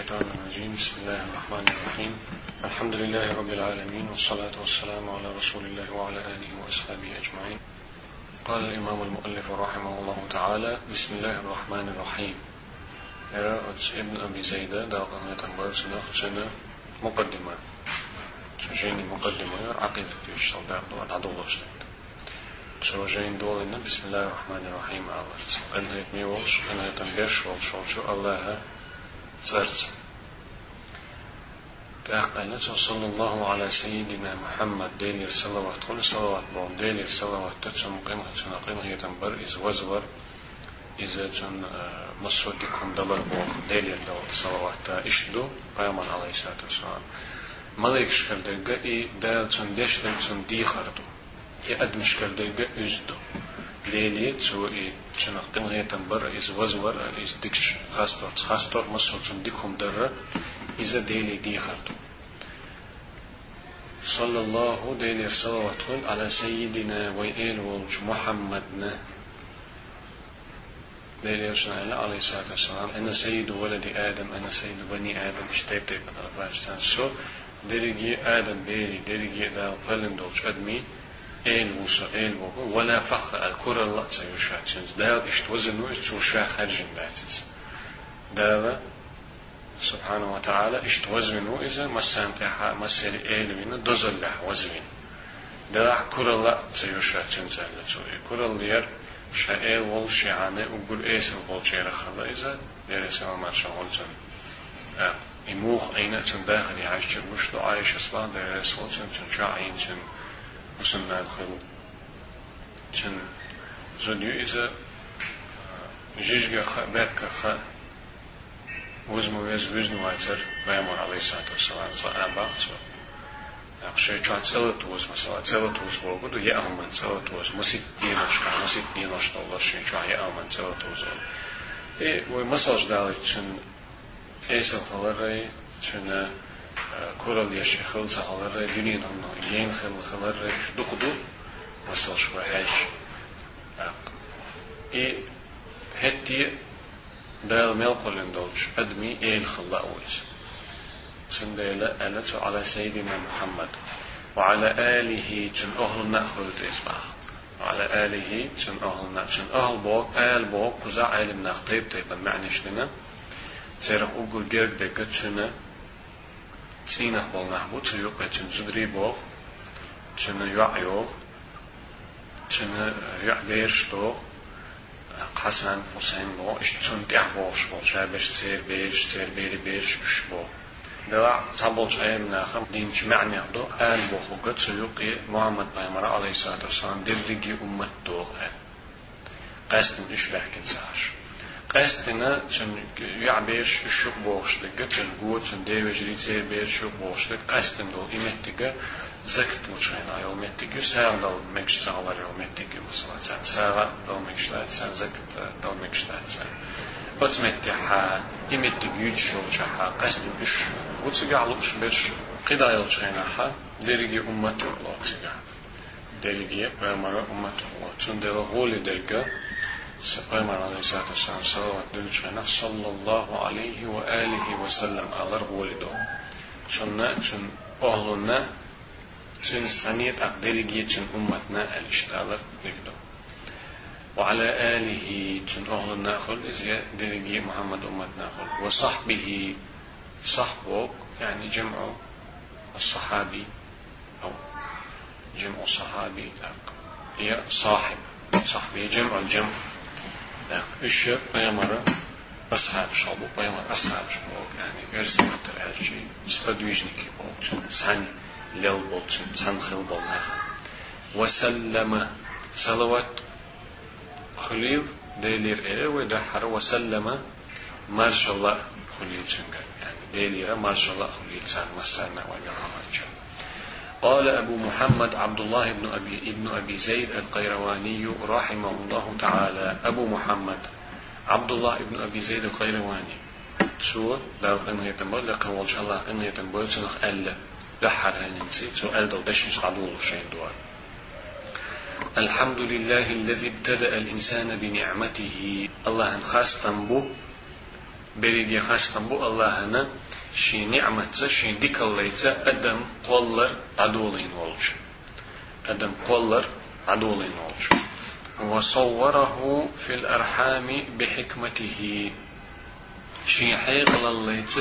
الشيطان الرجيم. بسم الله الرحمن الرحيم. الحمد لله رب العالمين والصلاة والسلام على رسول الله وعلى آله وأصحابه أجمعين. قال الإمام المؤلف رحمه الله تعالى بسم الله الرحمن الرحيم. يرى ابن أبي زيدة يتنبر سنة سنة مقدمة سجيني مقدمة عقيدة في الشتال داقنا العدو شو جين دولنا بسم الله الرحمن الرحيم أنا يتمي وش أنا يتنبرش وش الله صلى الله على سيدنا محمد ديلي صلوات كل صلوات بون ديلي صلوات تتسم قيمة تسم قيمة هي تنبر إز وزور إذا تن مسودكم دلر بوخ ديلي دول صلوات إشدو قياما عليه الصلاة والسلام. ملك شكردرگا إي دال تن دشتن تن دي خردو إي أدم شكردرگا أزدو. ليلي تو إي شنقتم هي تنبر إز وزور إز ديكش خاستور خاستور مسود تن ديكم در إذا ديلي دي خردو صلى الله ديلي صلوات على سيدنا وإيل ولج محمدنا ديلي شنعنا عليه الصلاة والسلام أنا سيد ولد آدم أنا سيد بني آدم اشتيب تيب أنا فاجتان سو ديلي آدم بيري ديلي دا دولج أدمي إيل وسو إيل وغو ولا فخر الكرة الله تسيوشاتين دا اشتوزنو اشتوشا خرجن داتس دا سبحانه وتعالى اشت وزمنو إذا مسان تيحا مسير إيل وين دوزل لح وزمين دا كر الله تيوشا تنزل لتوي كر اللير شائل وول شعانة وقول إيس الغول شير خلا إذا دير سما ما شغل تن إموخ أين تن داخل يعيش تن مش لو عايش أصلا دير سول تن تن شاعين تن وسنا الخل تن زنيو إذا جيجا خ بك خ uzmu vez viznu aicer vēmur alaihi salatu wasalam sa abach so Akše ča celotu uzma sala celotu uzma budu je alman celotu uzma musit nienoška musit nienošta ulošin ča je alman celotu uzma e u masaj dali čin esel kural ya shekhul sa halarai dunin anna yen khil halarai shduqdu masal shwa hash e hetti دال ملقل دوش أدمي إيل خلا أويس سنديلا ألت على سيدنا محمد وعلى آله تن أهل نأخذ إسباح وعلى آله تن أهل نأخذ أهل بوك آل بوك قزا علم نخطيب تيبا معنى شلنا تيرخ أقول جرق دقة تن Sinach bol nahbu, czyli opet czyn żydribov, czyn juajov, czyn juajbiersztov, Hasan, Hüseyin bo, işçün diyah boğuş bol, şəbəş, çeyr, beş, çeyr, beri, beş, üç bol. Dəvə sabol çayır nəxəm, dinçi mə'ni yaxdu, əl boxu qıçıyu qi Muhammed Peygəmbərə aleyhissalatu vesselam dirrigi ümmət doğ əl. Qəsdin üç bəhkin səhər. Qasdini ya'besh shuq bo'g'ishlikka, chun gut, chun devish ritsey besh shuq bo'g'ishlik qasdini ol imettiga zakt muchayn ayol mettigu sağ dal mekşsağlar yol mettigu musalatsan sağ dal mekşlatsan zakt dal mekşlatsan. Bats metti ha imettig yüç yol çaha qasdin üç gutsuga alıp üç beş qida yol çayna ha derigi ummet yol çaha. Derigi ve mara ummet yol çaha. Çun deva goli dergi أمة الله تون دل غولي درجة سقيمر عليه الصلاة والسلام صلوات دلشين صلى الله عليه وآله وسلم. على غولي دو شن شن أهلنا شن سنيت أقدر جيتشن أمتنا الاشتغال نقدر وعلى آله شن أهل الناخل إذا درجي محمد أمت ناخل وصحبه صحبه يعني جمع الصحابي أو جمع صحابي هي صاحب. صاحبي جمع الجمع. إيش بيمر أصحاب شعبه بيمر أصحاب شعبه يعني غير متر هالشيء سبدويجني كيبو سعني ليل بولتشن تنخل بولناخ وسلم صلوات خليل ديلير إيه ودحر وسلم ما شاء الله خليل شنقل يعني ديلير ما شاء الله خليل سان مسانا وجرها قال أبو محمد عبد الله بن أبي ابن أبي زيد القيرواني رحمه الله تعالى. أبو محمد عبد الله بن أبي زيد القيرواني. شو دار قنية يتنبول لقن والش الله قنية يتنبول سنخ ألا لحر هننسي سؤال دو دشنش قدول شين دوار الحمد لله الذي ابتدأ الإنسان بنعمته. الله خاص تنبو بريدي خاصة بو الله هنا شي نعمة شي ديكاليتا أدم قولر عدولين ولج أدم قولر عدولين ولج وصوره في الأرحام بحكمته. شي حيق لليت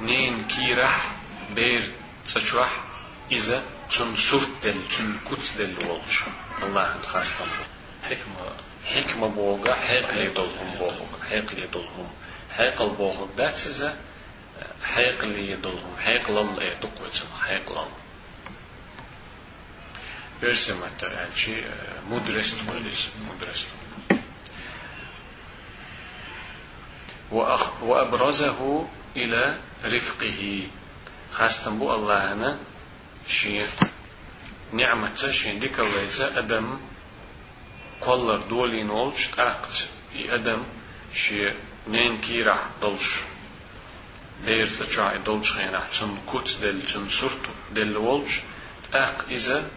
نين كيرح بير تشرح إذا تن سرت دل تن كتس دل ولج الله خاصة. حكمة حكمة بوغا حيق يدولهم بوغا حيق يدولهم. حيق البوغا داتس حيق اللي يدولهم حيق لل يدقوتهم حيق لل. برسمت يعني مدرس مدرس. وأبرزه إلى رفقه. خاصة بو الله أنا شيء نعمة شيء ديك الله أدم قلر دولي نولش تأقت أدم شيء نين كيرا دولش. بير تشاي دولش خينا تن كوت دل تن سرتو دل ولش أق إذا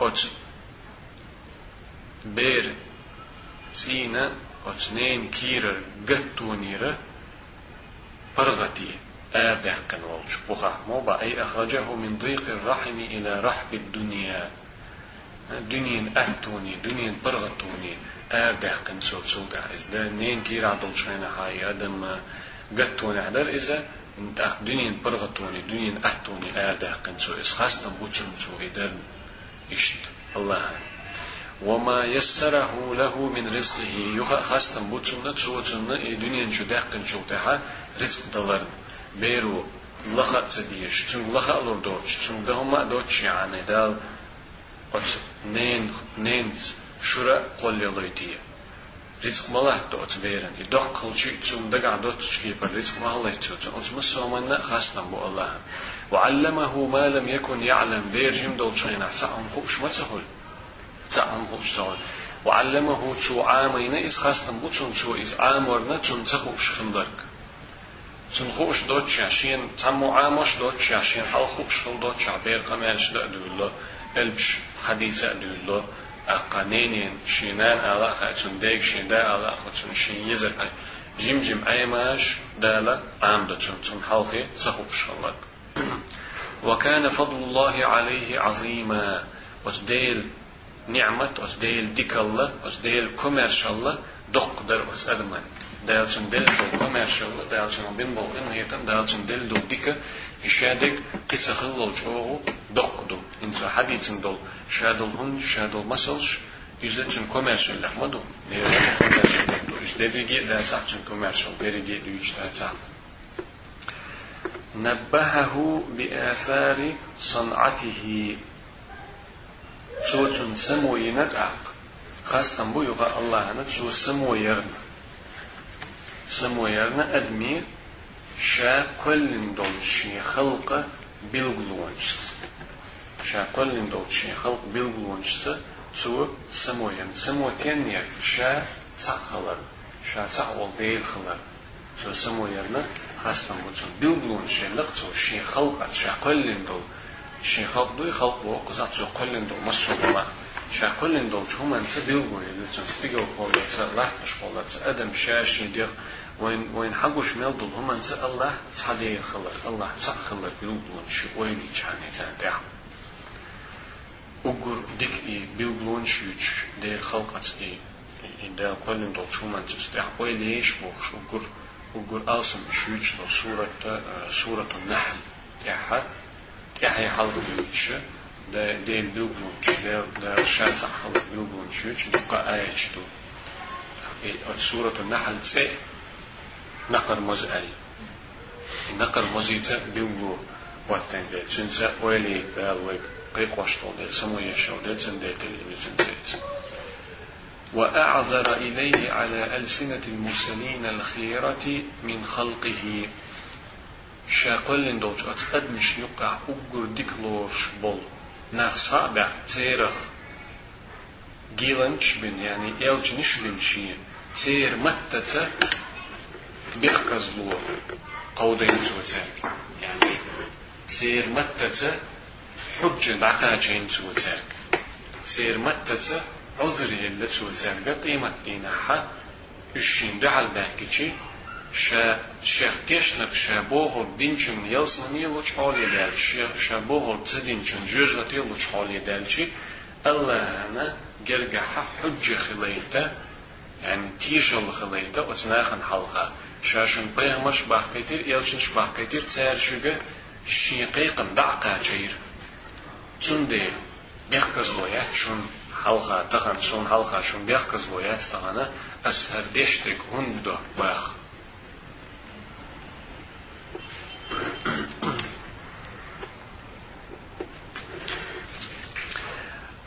أت بير سينا أتنين كيرر قتونيرة برغتي آدح كان والش بخا موبا أي أخرجه من ضيق الرحم إلى رحب الدنيا دنيا أهتوني دنيا برغتوني آدح كان سوت سوت إذا دا نين كير عدل شينا هاي أدم قتوني حدر إذا انت أخ دنيا برغتوني دنيا أهتوني آدح كان سو إس خاصة بوچن سو إذا إشت. الله. وما يسره له من رزقه. يخا خاصة بوتسنا تسوتنا إي دنيا شداق كن شوتها رزق دلر بيرو لخا تديش. تن لخا لردوش تن دهما دوتش يعني. دال نين نين شورا قول يلويتيه رزق ملاه دوت بيرن يدق كل شيء تسوم دقع دوت شكيبر رزق ما الله يتوتن أنتم سومنا خاصة بو الله. وعلمه ما لم يكن يعلم بيرجم دول شينا سعهم خوش ما تسهل تعم هوشتون وعلمه تو عامين إس خاصة بوتون تو إس عامورنا تون تخوش خندرك تون خوش دوت شاشين تمو عاموش دوت شاشين حال خوش خل دوت شعبير قمالش دأدو ألبش حديثة أدو أقانينين شينان على خاتون ديك شين دا على خاتون شين يزر جيم جيم أيماش دالا عام دوتون تون حالخي تخوش خلق وكان فضل الله عليه عظيما وتديل نعمة أس ديل ديك الله أس ديل كوميرشال دق در أدمان دالشن دل دو كوميرشال دالشن بين بو إن هيتن دالشن دل دو ديك Şədik qıçıxıl çoğu doqdu. İnca hadicin dol. Şədul hun, şədul masılş. Yüzde çün komersiyel lakmadı. Neyse komersiyel lakmadı. Üst dedi ki dersak çün komersiyel. Beri giydi üç dersak. Nebbehehu bi âthâri san'atihi. Çoğun semoyine ak. Xastan bu yuqa Allah'ını çoğu semoyerine. Semoyerine edmir. سمو يرنا أدمي شا كل دول شي خلق بالغلونشت شا كل دول شي خلق بالغلونشت تو سمو ين سمو تنير شا تخلر شا تخول ديل خلر شو سمو يرنا خاصة بو بالغلونش لقتو شي خلق شا كل دول شي خلق دوي خلق بو قزات شو قلن دو مصر بما شا قلن دو شو من سبيل بو اللي تن ستيجو قولة سلاح مش قولة أدم شاشي دير وين وين حقو شمال دول هم أنت الله تصدي خلق. الله تخلق بيلدون شو وين يجاني تان أقول ديك إي بيلدون شوش دير خلقت إي دير قلن دو شو من تستيح ويليش بوش أقول أقول ألسم شوش دو سورة سورة النحل يا يعني حلق بيوتش. ده ديل بيوبلونش ده ده شانس حلق بيوبلونش يوتش نبقى آية شتو سورة النحل تسي. نقر مزأل نقر مزيتا بيوبلو واتن ده تنسى ويلي ده الويب قيق وشتو ده سمو يشو ده تن ده تلفزيون زيت وأعذر إليه على ألسنة المرسلين الخيرة من خلقه. شاقلن دوش أتقد مش يقع أقر ديكلوش بول. ناخ صابع تيرخ جيلنش بن. يعني إلج نشبن شي تير متتا بيخكز لو قودين توتاك يعني تير متتا حجة دعقاجين توتاك تير متتا عذري اللي توتاك قيمة دينها الشين دعال بحكي شا شيخ تيشنك شا بوغل دينشن يلسمني لوش حالي دال. شا بوغل تدينشن جوجغتي لوش حالي دالشي الله أنا جرجع حج خليته يعني تيشل خليته وتناخن حلقة. شاشن بيهمش باخكيتير يلشن شباخكيتير تسير شوغة شيقيقم دعقا جير تنديل بيخكز لويا شون حلقة تغن شون حلقة شون بيخكز لويا تغنى أسهر ديشتك هندو باخ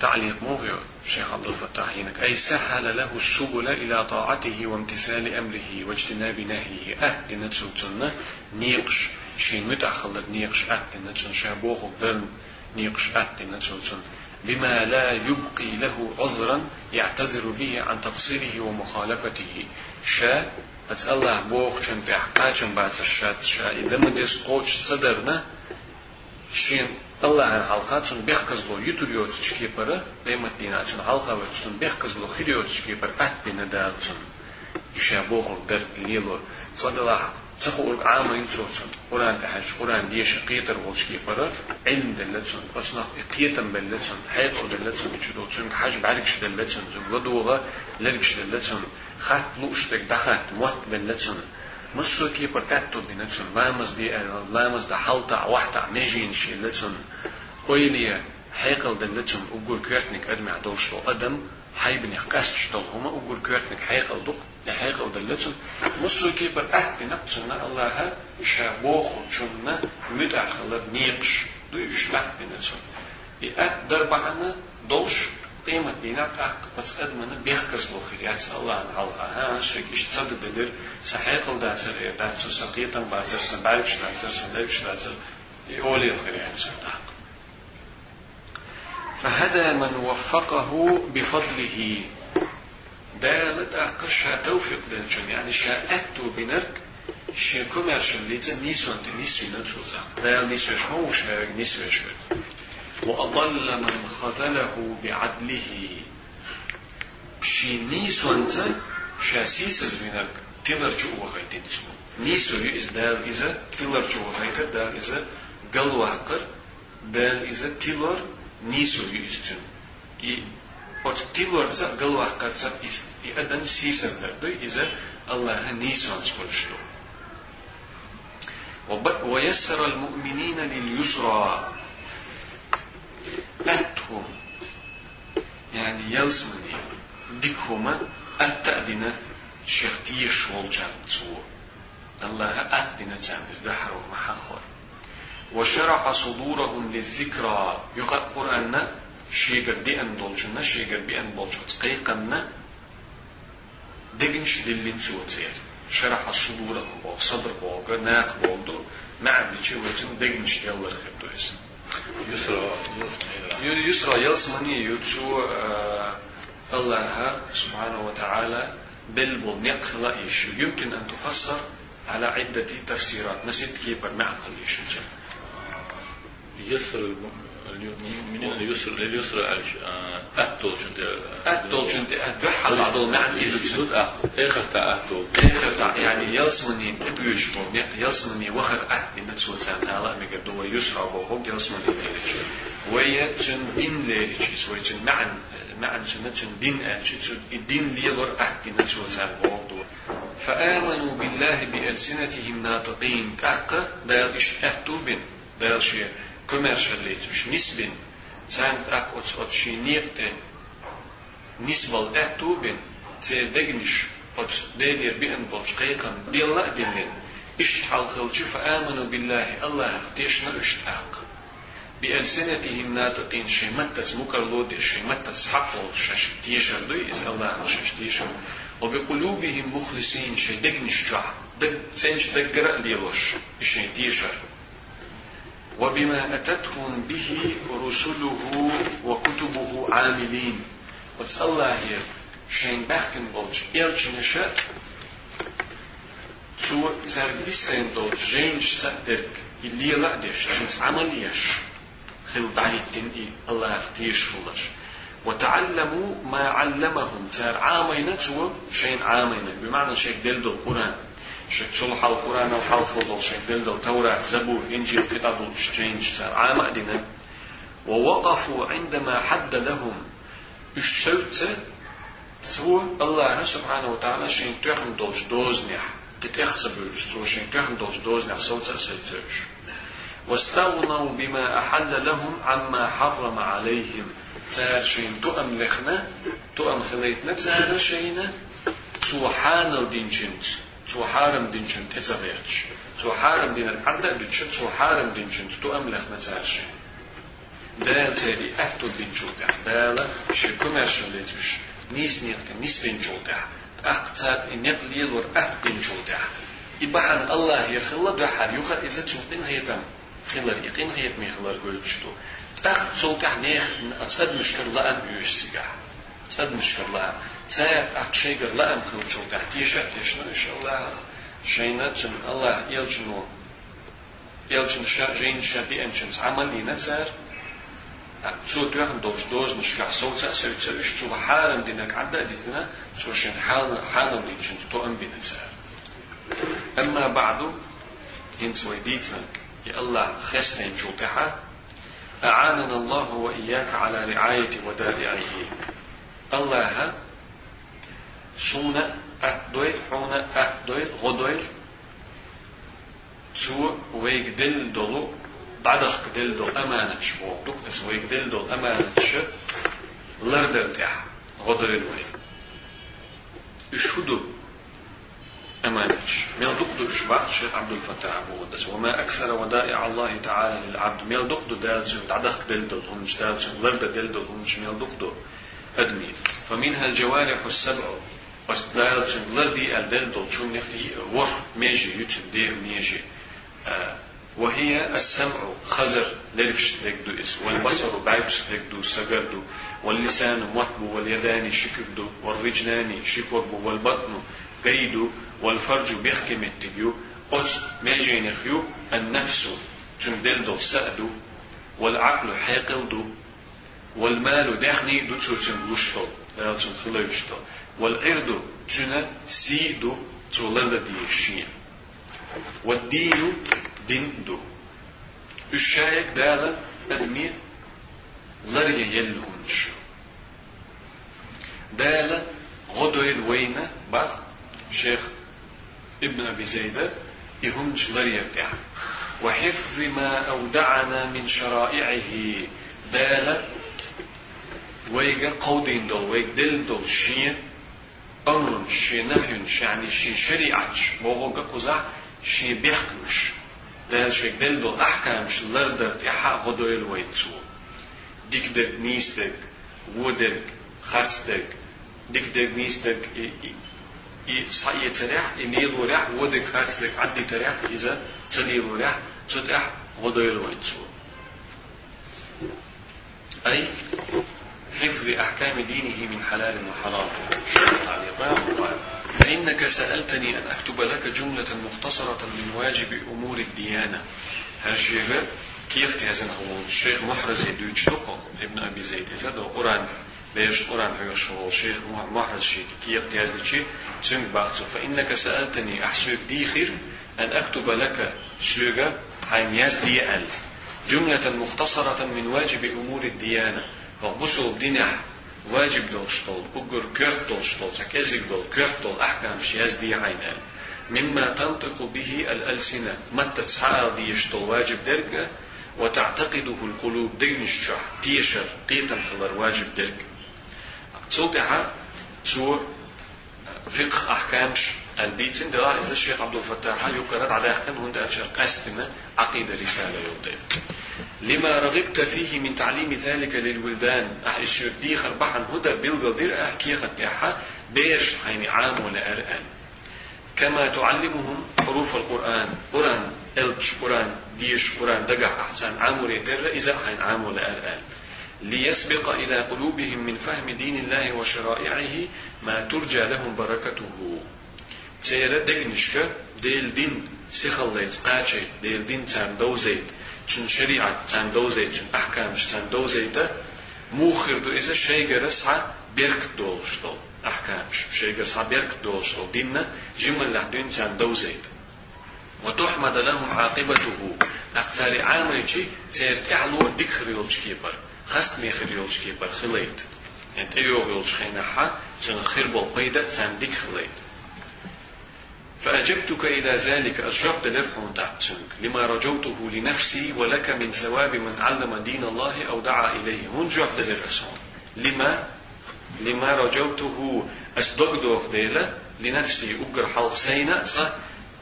تعليق موغيو شيخ عبد الفتاح هناك. أي سهل له السبل إلى طاعته وامتثال أمره واجتناب نهيه. أهد نتسوتن نيقش. شي متأخلت نيقش أهد نتسن شابوه برن نيقش أهد نتسوتن بما لا يبقي له عذرا يعتذر به عن تقصيره ومخالفته. شا الله بوخ شن تحقاچن بات الشات شا إذا مدس قوش صدرنا شين الله halka çun beh kızlo yuturuyor çki para kıymet dina çun halka ve çun beh kızlo xiriyor çki para at dina dal çun işe boğul der lilo صدلا تخور عام ينتروتن قرآن تحج قرآن ديش قيتر والشكي برا علم دلتن أصنع قيتم بلتن حيث دلتن يشدوتن حج بعدكش دلتن لدوغة لركش دلتن خات لوشتك دخات موت بلتن مسو كي بركاتو دي نتسون لامز دي لامز دا حالتا وحتا نجين شي لتسون ويليا حيقل دي لتسون وقول كيرتنك أدمي عدوشتو أدم حي بني قاست شتول هما وقول كيرتنك حيقل دق حيقل دي لتسون مسو كي بركات دي نتسون الله شابوخو جنة مدعخلت نيقش دو يشلح بنتسون يأت دربعنا دوش قيمة بينات أخ بس أدمنا بيخكس بوخير ياتس الله عن الله ها شك اشتد دلير صحيح داتر داتر سقيتا باتر سباركش داتر سلكش داتر يولي الخير ياتس فهدى من وفقه بفضله. دالت أقشها توفيق دنجن يعني شاءته بنرك شي كوميرشن ليتا نيسوان تنيسوي نتوزا لا نيسوي شو شو نيسوي شو وأضل من خذله بعدله شي نيسو أنت شاسيس زمينك تلرجو وغيتين اسمه نيسو يز دال إذا تلرجو وغيت دال إذا قل وحقر دال إذا تلر نيسو يستن От тилорца гълвахкарца и адам сисер дърдой إذا الله نيسو أنسكولشتو ويسر المؤمنين لليسرى Ət-tom. Yəni, jelzmeni dikoma ət-tə'dinə şəxtiyə şol cəmcu. Allaha ət-dinə cəmdir və hərumə həxor. Və şərəfə sudurahum lizzikra. Yox, Qur'anna şegirdi ən dolcunna, şegirdi ən dolcunna, qeyqanna degin şidillin suvatiyər. Şərəfə sudurahum boğ, sabır boğ, naq boğdu, mə'li ki, vətin degin şidillin xibdəyəsin. يسرى يسرى يلسمني يتسو الله سبحانه وتعالى بالبل نقل إيش يمكن أن تفسر على عدة تفسيرات. نسيت كيف معقل إيش يسر من اليسر لليسر أهتول شنت أهتول شنت أهتول أهتول معنى إذا آخر تاع أهتول آخر تاع يعني يلسمني تبيش مبنيق يلسمني وخر أهدي نتسوى سان هلا ميقدر دوا يسرى وهو يلسمني ليريش ويا تن دين ليريش ويا تن معن معن تن تن دين ألش تن الدين ليلر أهدي نتسوى سان وهو فآمنوا بالله بألسنتهم ناطقين. تأقى دايل إش أهتو بن دايل شيء commercialleet, dus nisbin, zijn ak ot ot shinirte nisbal etubin, te degnish ot dedir bi en bolch qayqan dilla dillin, ish halqilchi fa amanu billahi Allah اختيشنا اشتاق بألسنتهم ناطقين شمتت مكرلود شمتت حقل شش تيشر دوي إز الله شش تيشر وبقلوبهم مخلصين شي دقنش جع دق تنش دقرأ ديلوش شي تيشر وبما أتتهم به رسله وكتبه عاملين. وتالله هي شين بحكن بولج إلچ نشاء تو تردسين دول جينش تقدرك اللي لا ديش تنس عمليش خل بعيدين إيه الله اختيش فلش وتعلموا ما علمهم. تار عامين تو شين عامين بمعنى شيء دلدل القرآن شيء صلح القرآن وحال خلطل شيء دلدل توراة زبور إنجيل كتاب الشترينج تار عام أدنا ووقفوا عندما حد لهم الشوت سو الله سبحانه وتعالى شين تخن دوش دوزنيح قد اخسبوا سو شين تخن دوش دوزنيح صوتا سيتوش واستغنوا بما أحل لهم عما حرم عليهم تار شين تؤم لخنا تؤم خليتنا تار شينا تو حانل دينشنت تو حارم دينشنت تزغيرتش تو حارم دين العدد دينشنت تو حارم دينشنت تؤم لخنا تار شين دال تالي أهتو دينشوتا دال شي كوميرشاليتش نيس نيقت نيس دينشوتا أهت تار إن يقليل ور أهت دينشوتا إبحان الله يخلى دحر يخل إذا تشوتين هيتم خلر يقين هيت مي خلر قلتشتو أخ صوتح نيخ أتفد مشكر لأم يوشتيقع أتفد مشكر لأم تايت أخ شيقر لأم خلر صوتح تيشا تيشنا إن شاء الله شينا تن الله يلجنو يلجن جين شادي أنشن عمل لي نتسار سو تيخن دوش دوز نشكع صوتا سويت سويش تو حارم دينك عدا ديتنا سو شين حال حالم لينشن تو أم بنتسار أما بعد هنس ويديتنك يا الله خسرين جوتها أعاننا الله وإياك على رعاية ودائعه أهدويل حونا أهدويل غدويل تو ويك دل دولو بعدخ دل دول أمانة شبو دوك اس ويك دل دول أمانة ش لردر تح غدويل ويك. اشهدوا أمانش ميل دقدو إشباع الشيخ عبد الفتاح أبو قدس. وما أكثر ودائع الله تعالى للعبد. ميل دقدو دالجن تعدق دلدل همش دالجن لرد دلدل همش ميل دقدو أدمي. فمنها الجوارح السبع. لردي الدلدل شو نخي وح ميجي يتن دير ميجي. آه وهي السمع. خزر. لركش دو إس والبصر بعكش دو. سجردو واللسان محبو واليدان شكبدو والرجلان شكوبو والبطن قيدو والفرج بيحكي متجيو أس ماجين خيو النفس تندلدو سأدو. والعقل حاقلدو والمال دخني دو تشوشن لشتو لا تشن والإرد تنا سيدو تولد دي الشين والدين دين دو. الشايك دالا أدمي لريا يلونش دالا غدو الوينة بخ شيخ ابن أبي زيدة يهم شلر يرتاح. وحفظ ما أودعنا من شرائعه. دالة ويجا قودين دول ويج دل دول شين أمر شي نهي يعني شي شريعة بوغو قزع شي بيحكمش دال شي دل دول أحكام شلر درت إحا غدو الويتسو ديك درت نيستك ودك خرستك. ديك درت نيستك يتريح ينيل وريح ودك خاتلك عدي تريح إذا تنيل وريح تتح غدويل ويتسو أي؟ حفظ أحكام دينه من حلال وحرام. فإنك سألتني أن أكتب لك جملة مختصرة من واجب أمور الديانة. هاشيغا كيف تهزن الشيخ محرز يدوش ابن أبي زيد إذا دو قرآن بيش قرآن هيوشو الشيخ محرز شيك كي اختياز لشي تنك باختو فإنك سألتني أحسوك ديخر أن أكتب لك سوغا حين يزدي أل. جملة مختصرة من واجب أمور الديانة. وغبسو بدينح واجب دولشتول أقر كرت دولشتول سكزك دول كرت دول أحكام شيزدي عين أل مما تنطق به الألسنة متى تسحار ديشتول واجب درجة وتعتقده القلوب دينشتح تيشر قيتا خلر واجب درجة تلتها تو فقه أحكامش البيتين ده إذا الشيخ عبد الفتاح يقرأت على أحكام هند أشر قستمة عقيدة رسالة يوضي لما رغبت فيه من تعليم ذلك للولدان. أحيش دي خربحا هدى بالغدير. أحكي خطيحة بيش حين عام ولا أرأل كما تعلمهم حروف القرآن. قرآن ألبش قرآن ديش قرآن دقع أحسن عام ولا إذا حين عام ولا أرأل ليسبق إلى قلوبهم من فهم دين الله وشرائعه ما ترجى لهم بركته. تيرا دقنشك ديل دين سيخليت قاچي ديل دين تام دوزيت چون شريعة تام دوزيت چون أحكام تام دوزيت موخر دو إذا شيء رسعة بيرك دولشتل أحكام شيء رسعة بيرك دولشتل دينا جمل لحدين سان دوزيت وتحمد لهم عاقبته أقتاري عاميشي تير تعلو ديك ريولش كيبر خست ميخ ريولش كيبر خليت انت ايو ريولش خينحا جن خير بول قيدة سان ديك خليت فأجبتك إلى ذلك أجربت لرحم تحتشنك لما رجوته لنفسي ولك من ثواب من علم دين الله أو دعا إليه. هون جربت للرسول لما؟ لما رجوته أصدق ديلة لنفسي أجر حلق سينا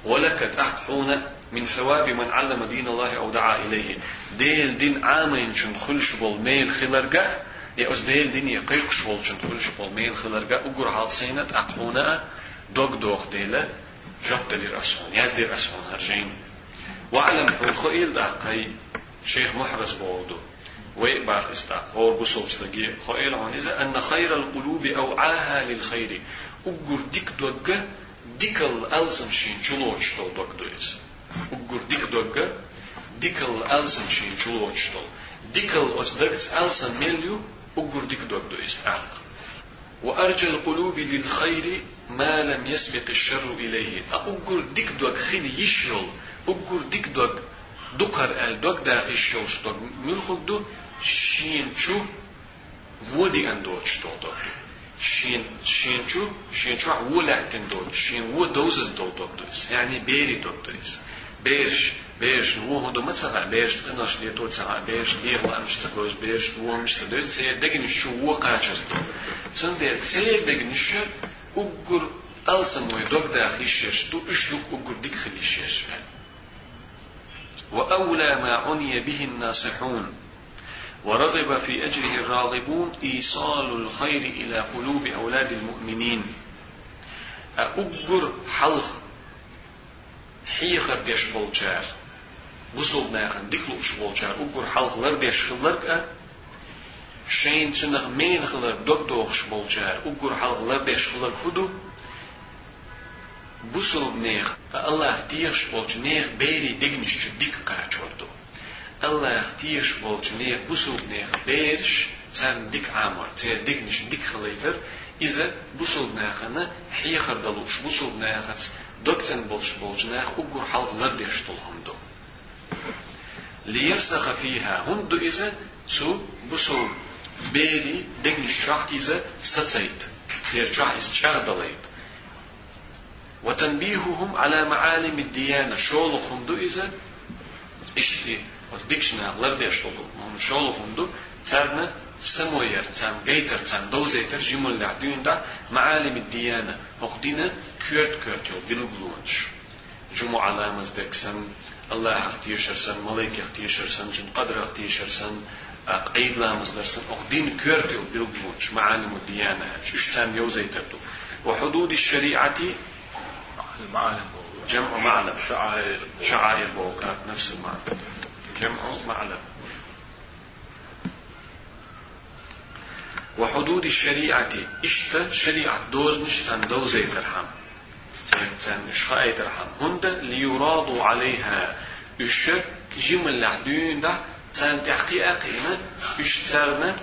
ولك تحقون من ثواب من علم دين الله أو دعا إليه. ديل دين عامين شن خلش بول ميل خلرقا يأس ديل دين يقيق شول شن خلش بول ميل خلرقا أجر حلق سينا تحقون دوغ دوغ ديلة جبت للرسول يزدي الرسول هرجين. وعلم حول خيل دقي شيخ محرز بوضو ويباخ استاق اور بصوب تلقي خيل عن إذا أن خير القلوب أوعاها للخير. أجر ديك دوغ ديك الألزم شين جلوش تل دوغ دويس أجر ديك دوغ ديك الألزم شين جلوش تل ديك الأصدقت ألسن مليو أجر ديك دوغ دويس أق وأرجى القلوب للخير ما لم يسبق الشر إليه. أقول ديك دوك خيد يشل أقول ديك دوك دقر آل دوك دا خيشل شتوك ملخوك دو. شين شو ودي أن دوت شتوك شين شين شو شين شو ولحتن دوت شين و دوزز دوت دوك يعني بيري دوك دوس. بيرش بيرش هو هو مثلا بيرش تقناش دي توت ساعة بيرش دير لا مش تقوز بيرش هو مش تدوس سير دقن شو هو قاچز دو سن دير سير دقن شو ugur alsam mu dog da خيشش تو اشلوك ugur ديك خليشش وأولى ما عني به الناصحون ورغب في أجره الراغبون إيصال الخير إلى قلوب أولاد المؤمنين أقر حلق حيخر ديش بولجار بصوب ناخن ديكلو اش بولجار أقر حلق لر ديش خلرك شين تنغ مين خلر دوك دوخ شبولجار أقر حلق لر ديش خلر خدو بوسو نيخ الله تيش بولج نيخ بيري ديگنش ديك قاچوردو الله تيش بولج نيخ بوسو نيخ بيرش تان ديك عامر تير ديگنش ديك خليفر إذا بوسو ناخنا حيخر دلوش بوسو ناخت دوكتن بولش بولج ناخ أقر حلق لر ديش طولهم دو ليرسخ فيها. هندو إذا سو بوسو بيري دقن الشرح إذا ستسيت. سير شرح إذا دليت. وتنبيههم على معالم الديانة. شولخهم دو إذا إشتي. وتدكشنا لردي شولخهم شولخهم دو. ترنا سموير تام جيتر تام دوزيتر جمل لعدين دا معالم الديانة وقدينا كيرت كيرت يو بلغلونش جمع علامة دكسن الله اختيشرسن ملك اختيشرسن جن قدر اختيشرسن قيد لامز درسن أقدين كيرتي وبيلبونش معالم الديانة إشتان يوزي تبدو وحدود الشريعة المعالم جمع معلم. شعائر شعائر بوكات نفس المعنى. جمع معلم. وحدود الشريعة إشتا شريعة دوز مش تن دوزي ترحم. تن شخائي ترحم. هند ليرادوا عليها إش جمل لحدين ده تان تحقيق قيمة إش تسارنا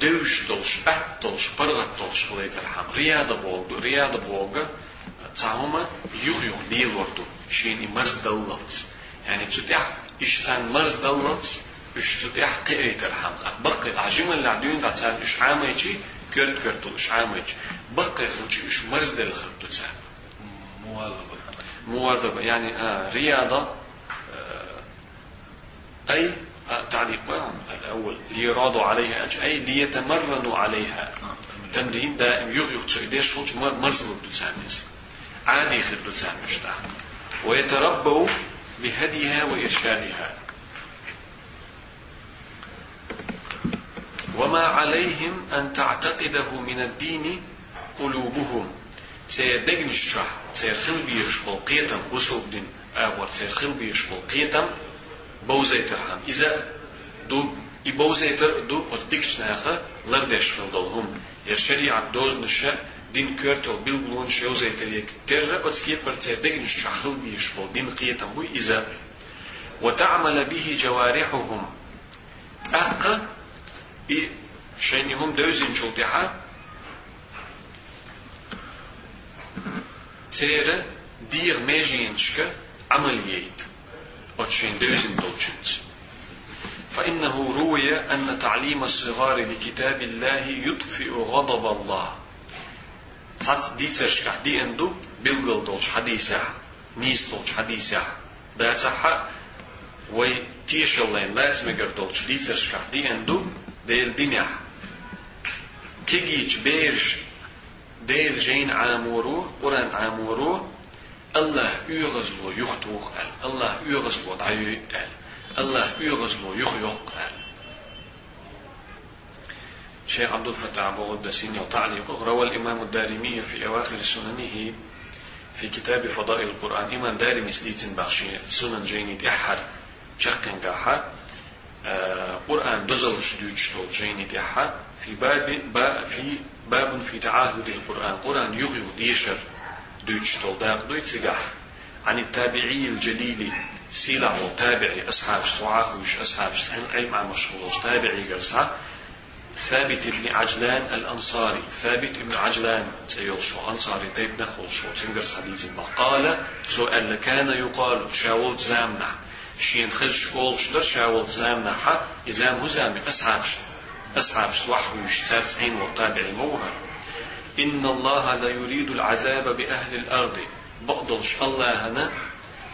دوش دولش أت دولش برغت دولش خليت الحم رياضة بوغدو رياضة بوغا تعهما يوغ يوغ ليل وردو شيني مرز دلت يعني تتح إش تان مرز دلت إش تتح قيريت الحم بقي عجيما اللي عدوين دا تسان إش عاميجي كرت كرتو إش عاميجي بقي خلتي إش مواظبة. يعني آه رياضة أي تعليق الأول ليرادوا عليها. أي ليتمرنوا عليها. تمرين. دائم. يغيق تسويديش خلش مرزل تسامس عادي خدو تسامش ويتربوا بهديها وإرشادها. وما عليهم أن تعتقده من الدين قلوبهم. سيدقن الشرح سيخل بيشغل قيتم وسوق دين أغور سيخل بيشغل قيتم بوزيتر هم إذا دو i bouzeter du od dikšnaha lardeš veldolhum. Jer šerijat doz nša din körtol bil glun šeuzeter jek terra od skiet par cer degn shahil bish vol din qiyatam bu iza وتعمل به جوارحهم أق إي شين هم دوزين تيرا دير ميجينشك عمليات وتشين دوزين دولشنت فإنه روي أن تعليم الصغار لكتاب الله يطفئ غضب الله تات دي تشكح دي اندو بلغل دولش حديثة نيس دولش حديثة دا تحا وي تيشلين لا تمجر دولش دي تشكح دي اندو ديل دينيح كيجيج بيرش ديل جين عامورو قرآن عامورو الله يغزلو يختوخ الله يغزلو دعيو قال الله يغزلو يخيق شيخ عبد الفتاح أبو الدسين تعليق روى الإمام الدارمي في أواخر سننه في كتاب فضائل القرآن إمام دارمي سديت بخشي سنن جيني أحر شقن قاحة. آه قرآن دزل شدود شتول جيني أحر في باب با في باب في تعاهد القرآن. قرآن يغيو ديشر دوتش تول داق دوتش عن التابعي الجليل سيلع وتابعي أصحاب وش أصحاب علم عن مشهور تابعي قرصة. ثابت بن عجلان الأنصاري. ثابت بن عجلان سيول شو أنصاري تيب نخل شو. تنقر حديث قال سؤال كان يقال شاول زامنا. شين خز شكول شدر شاول زامنا حا إزام هو زامي أصحاب أصحاب وحوش تسعين وتابعي موهر إن الله لا يريد العذاب بأهل الأرض. بقدلش الله هنا.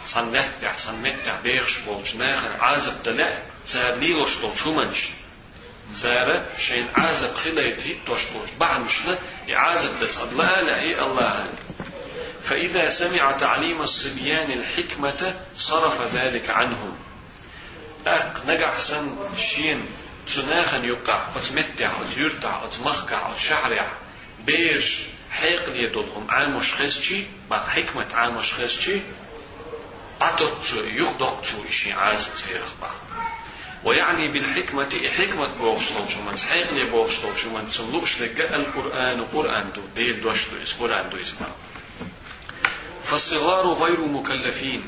صنمتع صنمتع بيخش بولش ناخر عازب دلع. سار ليلوش بول شو منش. سار شين عازب خليت هيت توش بولش بعمشنا. يعازب دس لا لا إيه الله هنا. فإذا سمع تعليم الصبيان الحكمة صرف ذلك عنهم. أق نجح سن شين تناخن يقع وتمتع وتيرتع وتمخكع وتشعرع بيش حيق ليدولهم عامش خسشي بعد حكمة عامش خسشي قطت يخدق إشي عاز سيرخ ويعني بالحكمة حكمة بوغشتول شو من حيق لي بوغشتول شو من تنلوش لك القرآن قرآن دو ديل دوش دو اس قرآن دو اسمه فالصغار غير مكلفين.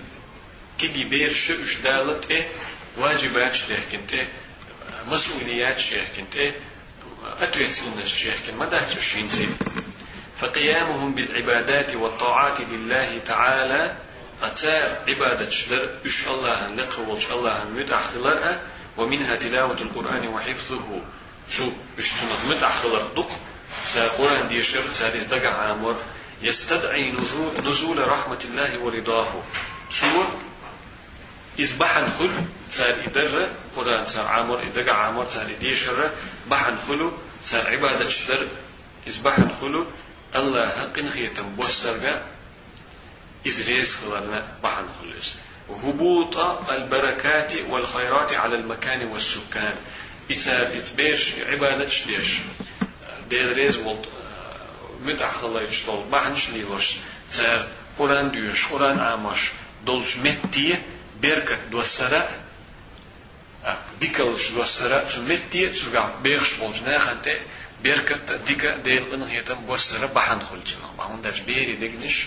كي بير شئش دالت إيه؟ واجبات شتهكنت إيه؟ مسؤوليات شتهكنت إيه؟ أتويت سنة شتهكنت ما دهت شين فقيامهم بالعبادات والطاعات لله تعالى أتار عبادة شدر إش الله نقوش الله متأخلر ومنها تلاوة القرآن وحفظه. شو؟ إش تنظ متأخلر دق. قرآن دي شر تاريز دقع عامر. يستدعي نزول, نزول رحمة الله ورضاه. شو إذ خل تار إدر قرآن تار عامر إدقع عامر تار دي شر بحن خلو تار عبادة شدر. إذ خلو الله قن خيتم بوسرقا إزريز خلالنا بحن خلص هبوط البركات والخيرات على المكان والسكان. إتار إتبيش عبادة شليش ديريز ولت متع خلا يشتول بحن شليلوش تار قرآن ديوش. قرآن عامش دولش متي بركة دوسرة ديكلش دوسرة متي؟ تسرع بيرش بولش. ناخنتي بركة ديكا ديل إنهيتم بوسرة بحن خلجنا بحن داش بيري دقنش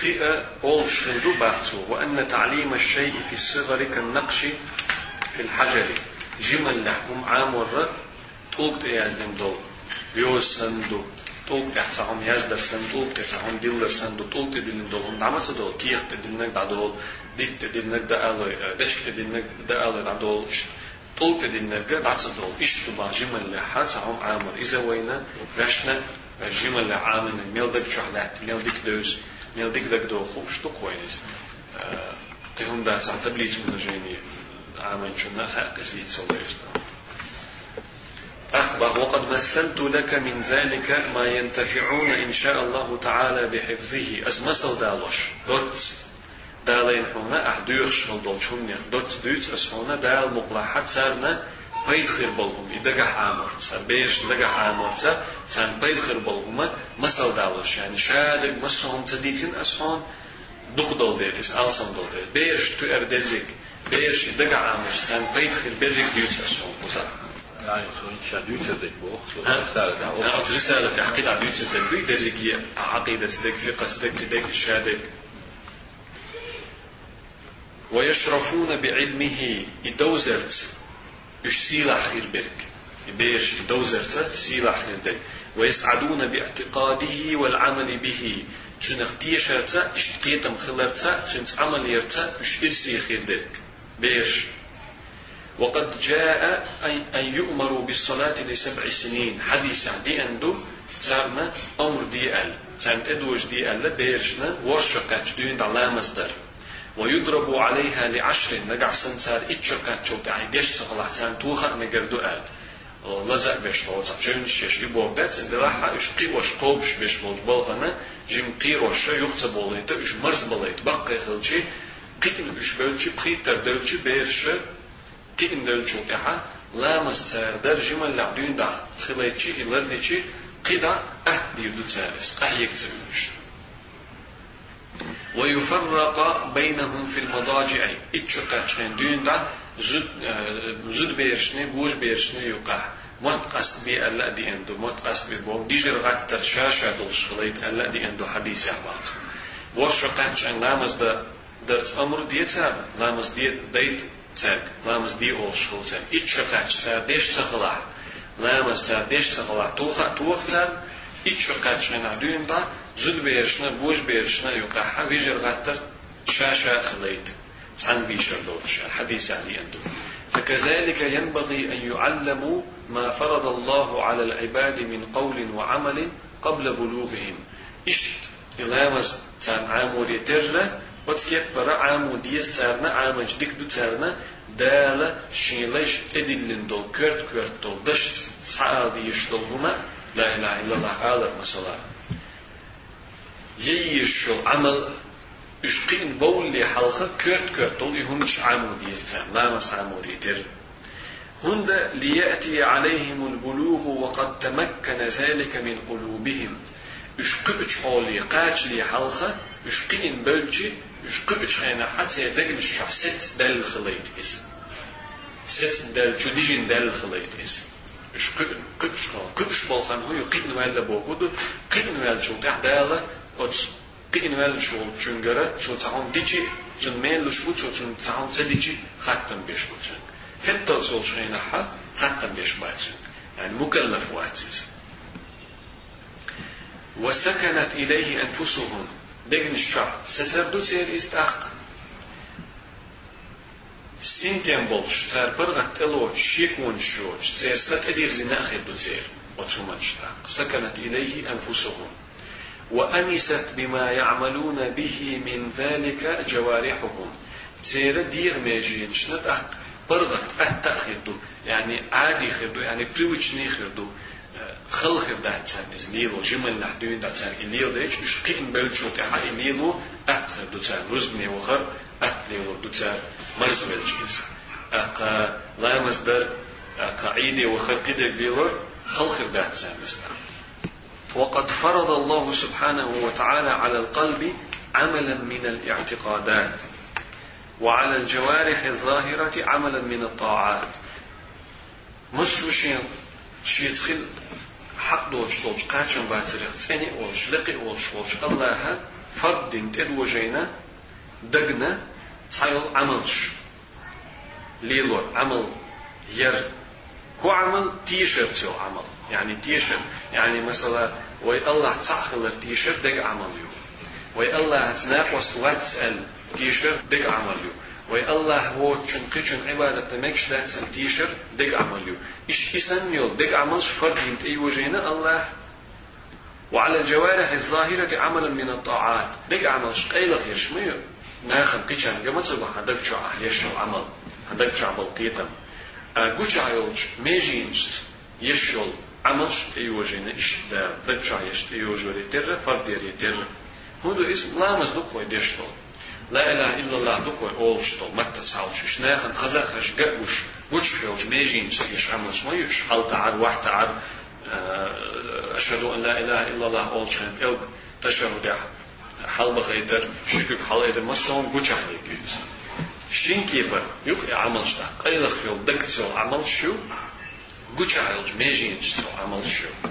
قيء أول شندو باتو وأن تعليم الشيء في الصغر كالنقش في الحجر. جمل لهم عام ورد طوق تيازدم دول يوز سندو طوق تحتهم يازدر سن طوق تحتهم ديلر سندو طوق تدلن دول هم دعمت دول كيخ تدلنك دا دول ديت تدلنك دا ألوي دشك تدلنك دا ألوي دا دول طوق تدلنك دا دول إشتبا جمل لحاتهم عامر إذا وينا رشنا جمل عامن ميلدك شهلات ميلدك دوز ميلدك دك دو خوب شتو كويس تهم دا تعتبليج من جيني عامن شنا خاق زيت سوليس أخبر وقد مثلت لك من ذلك ما ينتفعون إن شاء الله تعالى بحفظه. أس مثل دالوش دوت دالين هنا أحدوش هل دول شمنيخ دوت دوت أس هنا دال مقلاحات سارنا بيدخل بلهم إدقح عامر بيش دقح عامر تان بيدخل بلهم مسل دالوش. يعني شادق مسهم تديتين أسفون دخ دول بيرس ألسن دول بيرس بيش تو أردلك بيش دقح عامر تان بيدخل بيرك بيوت أسفون وصح رسالة بيوت عقيدة فقه دك دك شادق ويشرفون بعلمه إدوزرت إش سيلا خير برك بيش دوزرت سيلا خير دك ويسعدون باعتقاده والعمل به. شنخ تيشرت اشتقيتم خلرت شنس عمل يرت إرسي خير دك بيش وقد جاء أن يؤمروا بالصلاة لسبع سنين. حديث دي أندو تسارنا أمر دي أل. تسارنا أدوش دي أل بيرشنا ورشقات دين على مصدر. ويضرب عليها لعشر نقع سنسار اتشقات شو تعي ديش سقلع تسان توخا مقردو أل. لزق بيش لوزا جن شيش اندلاحا إش قي وش قوبش بيش لوج بلغنا. جم قي روشا يخت بوليتا إش مرز بوليت بقى خلشي قيتن إش بلشي بخيتر دلشي بيرشا قيتن دلشو تحا لامس تار در جمال لعدون دخ خليتشي إلردشي قدا أه ديردو تارس أه يكتبوش ويفرق بينهم في المضاجع اتشقاتشن دون دا زد زد بيرشني بوش بيرشني يقع موت قصد بي ألا دي اندو موت قصد بي بوم ديجر غتر شاشة دول شغليت ألا دي اندو حديث أحباط ورشقاتشن لامز دا درت أمر ديتا لامز دي ديت تاك لامز دي أول شغل تاك اتشقاتش سار ديش تخلع لامز سار ديش تخلع توخ توخ تاك اتشقاتشن عدون دا زد بيرشنا بوش بيرشنا يقع ويجر غتر شاشة خليت عن بيشر دوتش الحديث علي أنتم فكذلك ينبغي أن يعلموا ما فرض الله على العباد من قول وعمل قبل بلوغهم. إشت إلامز تان عامو لترنا وتكيب برا عامو ديس تارنا عامج ديك دو تارنا دالا شيلش ادلن دول كرت كرت دول دش سعال ديش دول هما لا إله إلا الله عالر مثلا ييش عمل اشقين بولي حلقة كرت كرت دول يهمش عامو ديستان لا مس عامو ديتر هند ليأتي عليهم البلوغ وقد تمكن ذلك من قلوبهم اشقبش حولي قاش لي حلقة اشقين بلجي اشقبش خينا حتى يدقن الشعب ست دل خليت إس. ست دل جديجين دل خليت إس. اشقبش قبش بالخان هو يقين ولا بوغود قين ولا شو قاعدة أتس قين ولا شو جنجرة شو تعون ديجي جن مين لشو شو جن تعون تديجي ختم بيش بوتشن حتى صول شينا حا؟ ختم بيش باتشن يعني مكلف واتس. وسكنت إليه أنفسهم استحق سنتين بولش. سار برغت تلو شيكون شوش سير ست أدير زنا أخذ سير وتشومان سكنت إليه أنفسهم. وأنست بما يعملون به من ذلك جوارحهم. تيرا دير ميجين شنت أخ. برغت أتأخذ يعني عادي خردو يعني بريوتشني خردو خل خردات سامز ليلو جمل نحدوين دات سام إليو ديش إش قين بلشو تحا إليلو أت خردو سام رزبني وخر أت ليلو دو سام مرز بلشيز أقا لا مصدر أقا عيدي وخر قدر ليلو خل خردات سامز وقد فرض الله سبحانه وتعالى على القلب عملا من الاعتقادات وعلى الجوارح الظاهرة عملا من الطاعات. مسوشين شيتخل حق دوش دوش قاچن باتريخ تسيني أولش لقي أولش أولش الله فرد دين تد وجينا دقنا تايل عملش ليلو عمل ير. هو عمل تيشرت عمل. يعني تيشرت يعني مثلا وي الله تسخل التيشرت دق عمل يو. وي الله تناقص واتسأل تيشرت دق عمل يو. وي الله هو تشن قيشن عبادة مكش تيشرت دق عمل يو. إيش يو دق عملش فرد انت أي وجينا الله وعلى الجوارح الظاهرة عملا من الطاعات. دق عملش قيلة غير شميو ناخد قيشن قمت سبا هدك شو أحليش عمل هدك شو عمل قيتم قوش عيولش ميجينش يشول عملش ايوجين إيش دا دجا يشت ايوجوري تر فرديري تر هو اسم لا مزدوق وي الله دوق وي اولشتو متى تساوش شناخن خزاخش قبوش وش خيوش ميجين يش عملش ما يش حال تعر واحد تعر أشهد أن لا إله إلا الله أولشن إلق تشهد حال بخيتر شكك حال إيتر مسون قوش عليك شين كيفر؟ يق عمل شتا. قيل خيول دكتسو عمل شو؟ قجعلج ميجين سو عمل شو؟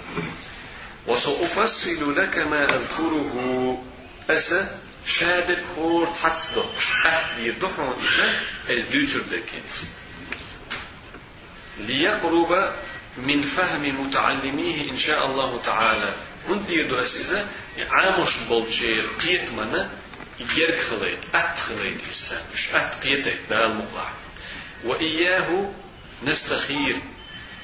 وسأفصل لك ما أذكره أسا شادر هور تصدق أهدي دحون إسا أز دوتر دكينس ليقرب من فهم متعلميه إن شاء الله تعالى. هندير درس إذا عامش بولشير قيت منا يرك خليت أت خليت إسا مش أت قيتك دال مقلع وإياه نستخير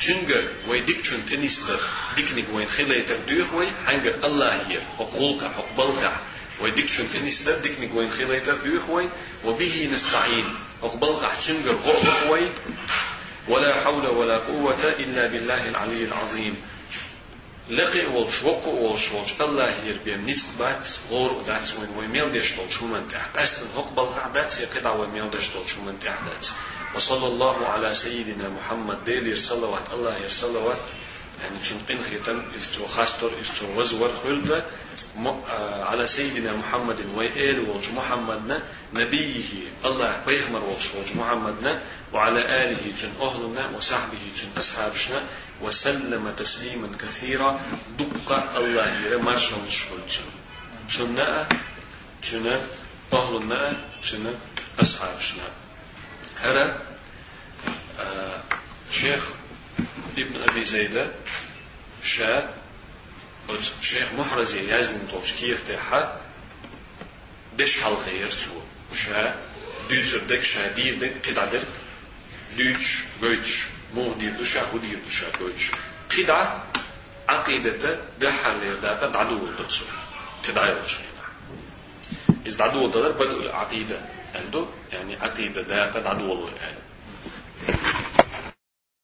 تنجر ويديك تنت انيستر ديكنيك وين خليتر دوخ وي حنجر الله ير وقولك حقبلك ويديك تنت انيستر ديكنيك وين خليتر دوخ وي وبه نستعين. وقبلك تنجر غرق وي ولا حول ولا قوة إلا بالله العلي العظيم. لقي والش وقو والش والش الله يربيم نيت بات غور ودات وين ويميل ديشتول شو من تحت. أستن هقبل خعدات يقطع ويميل ديشتول شو من تحت وصلى الله على سيدنا محمد. ديل صلوات الله يرسلوات. يعني تنقين ختم إستو خاستر إستو وزور خلد على سيدنا محمد وإيل والج محمدنا نبيه الله بيغمر والج محمدنا وعلى آله جن أهلنا وصحبه جن أصحابنا وسلم تسليما كثيرا. دق الله يرى مرشون شفلتون جنة جنة أهلنا جنة أصحابنا. هذا آه شيخ ابن أبي زيدة شاء شيخ محرزي يزن توش كيف تحا؟ دش حلقة يرسو شاء دوتر دك شاء دير دك قدع دوتش غوتش مو دير دوشا هو دير دوشا غوتش قدع عقيدة بحل يرداء دعدو الدرسو قدع يرسو إذا دعدو الدرسو بدأ العقيدة. عنده يعني عقيدة ده قد عدو الله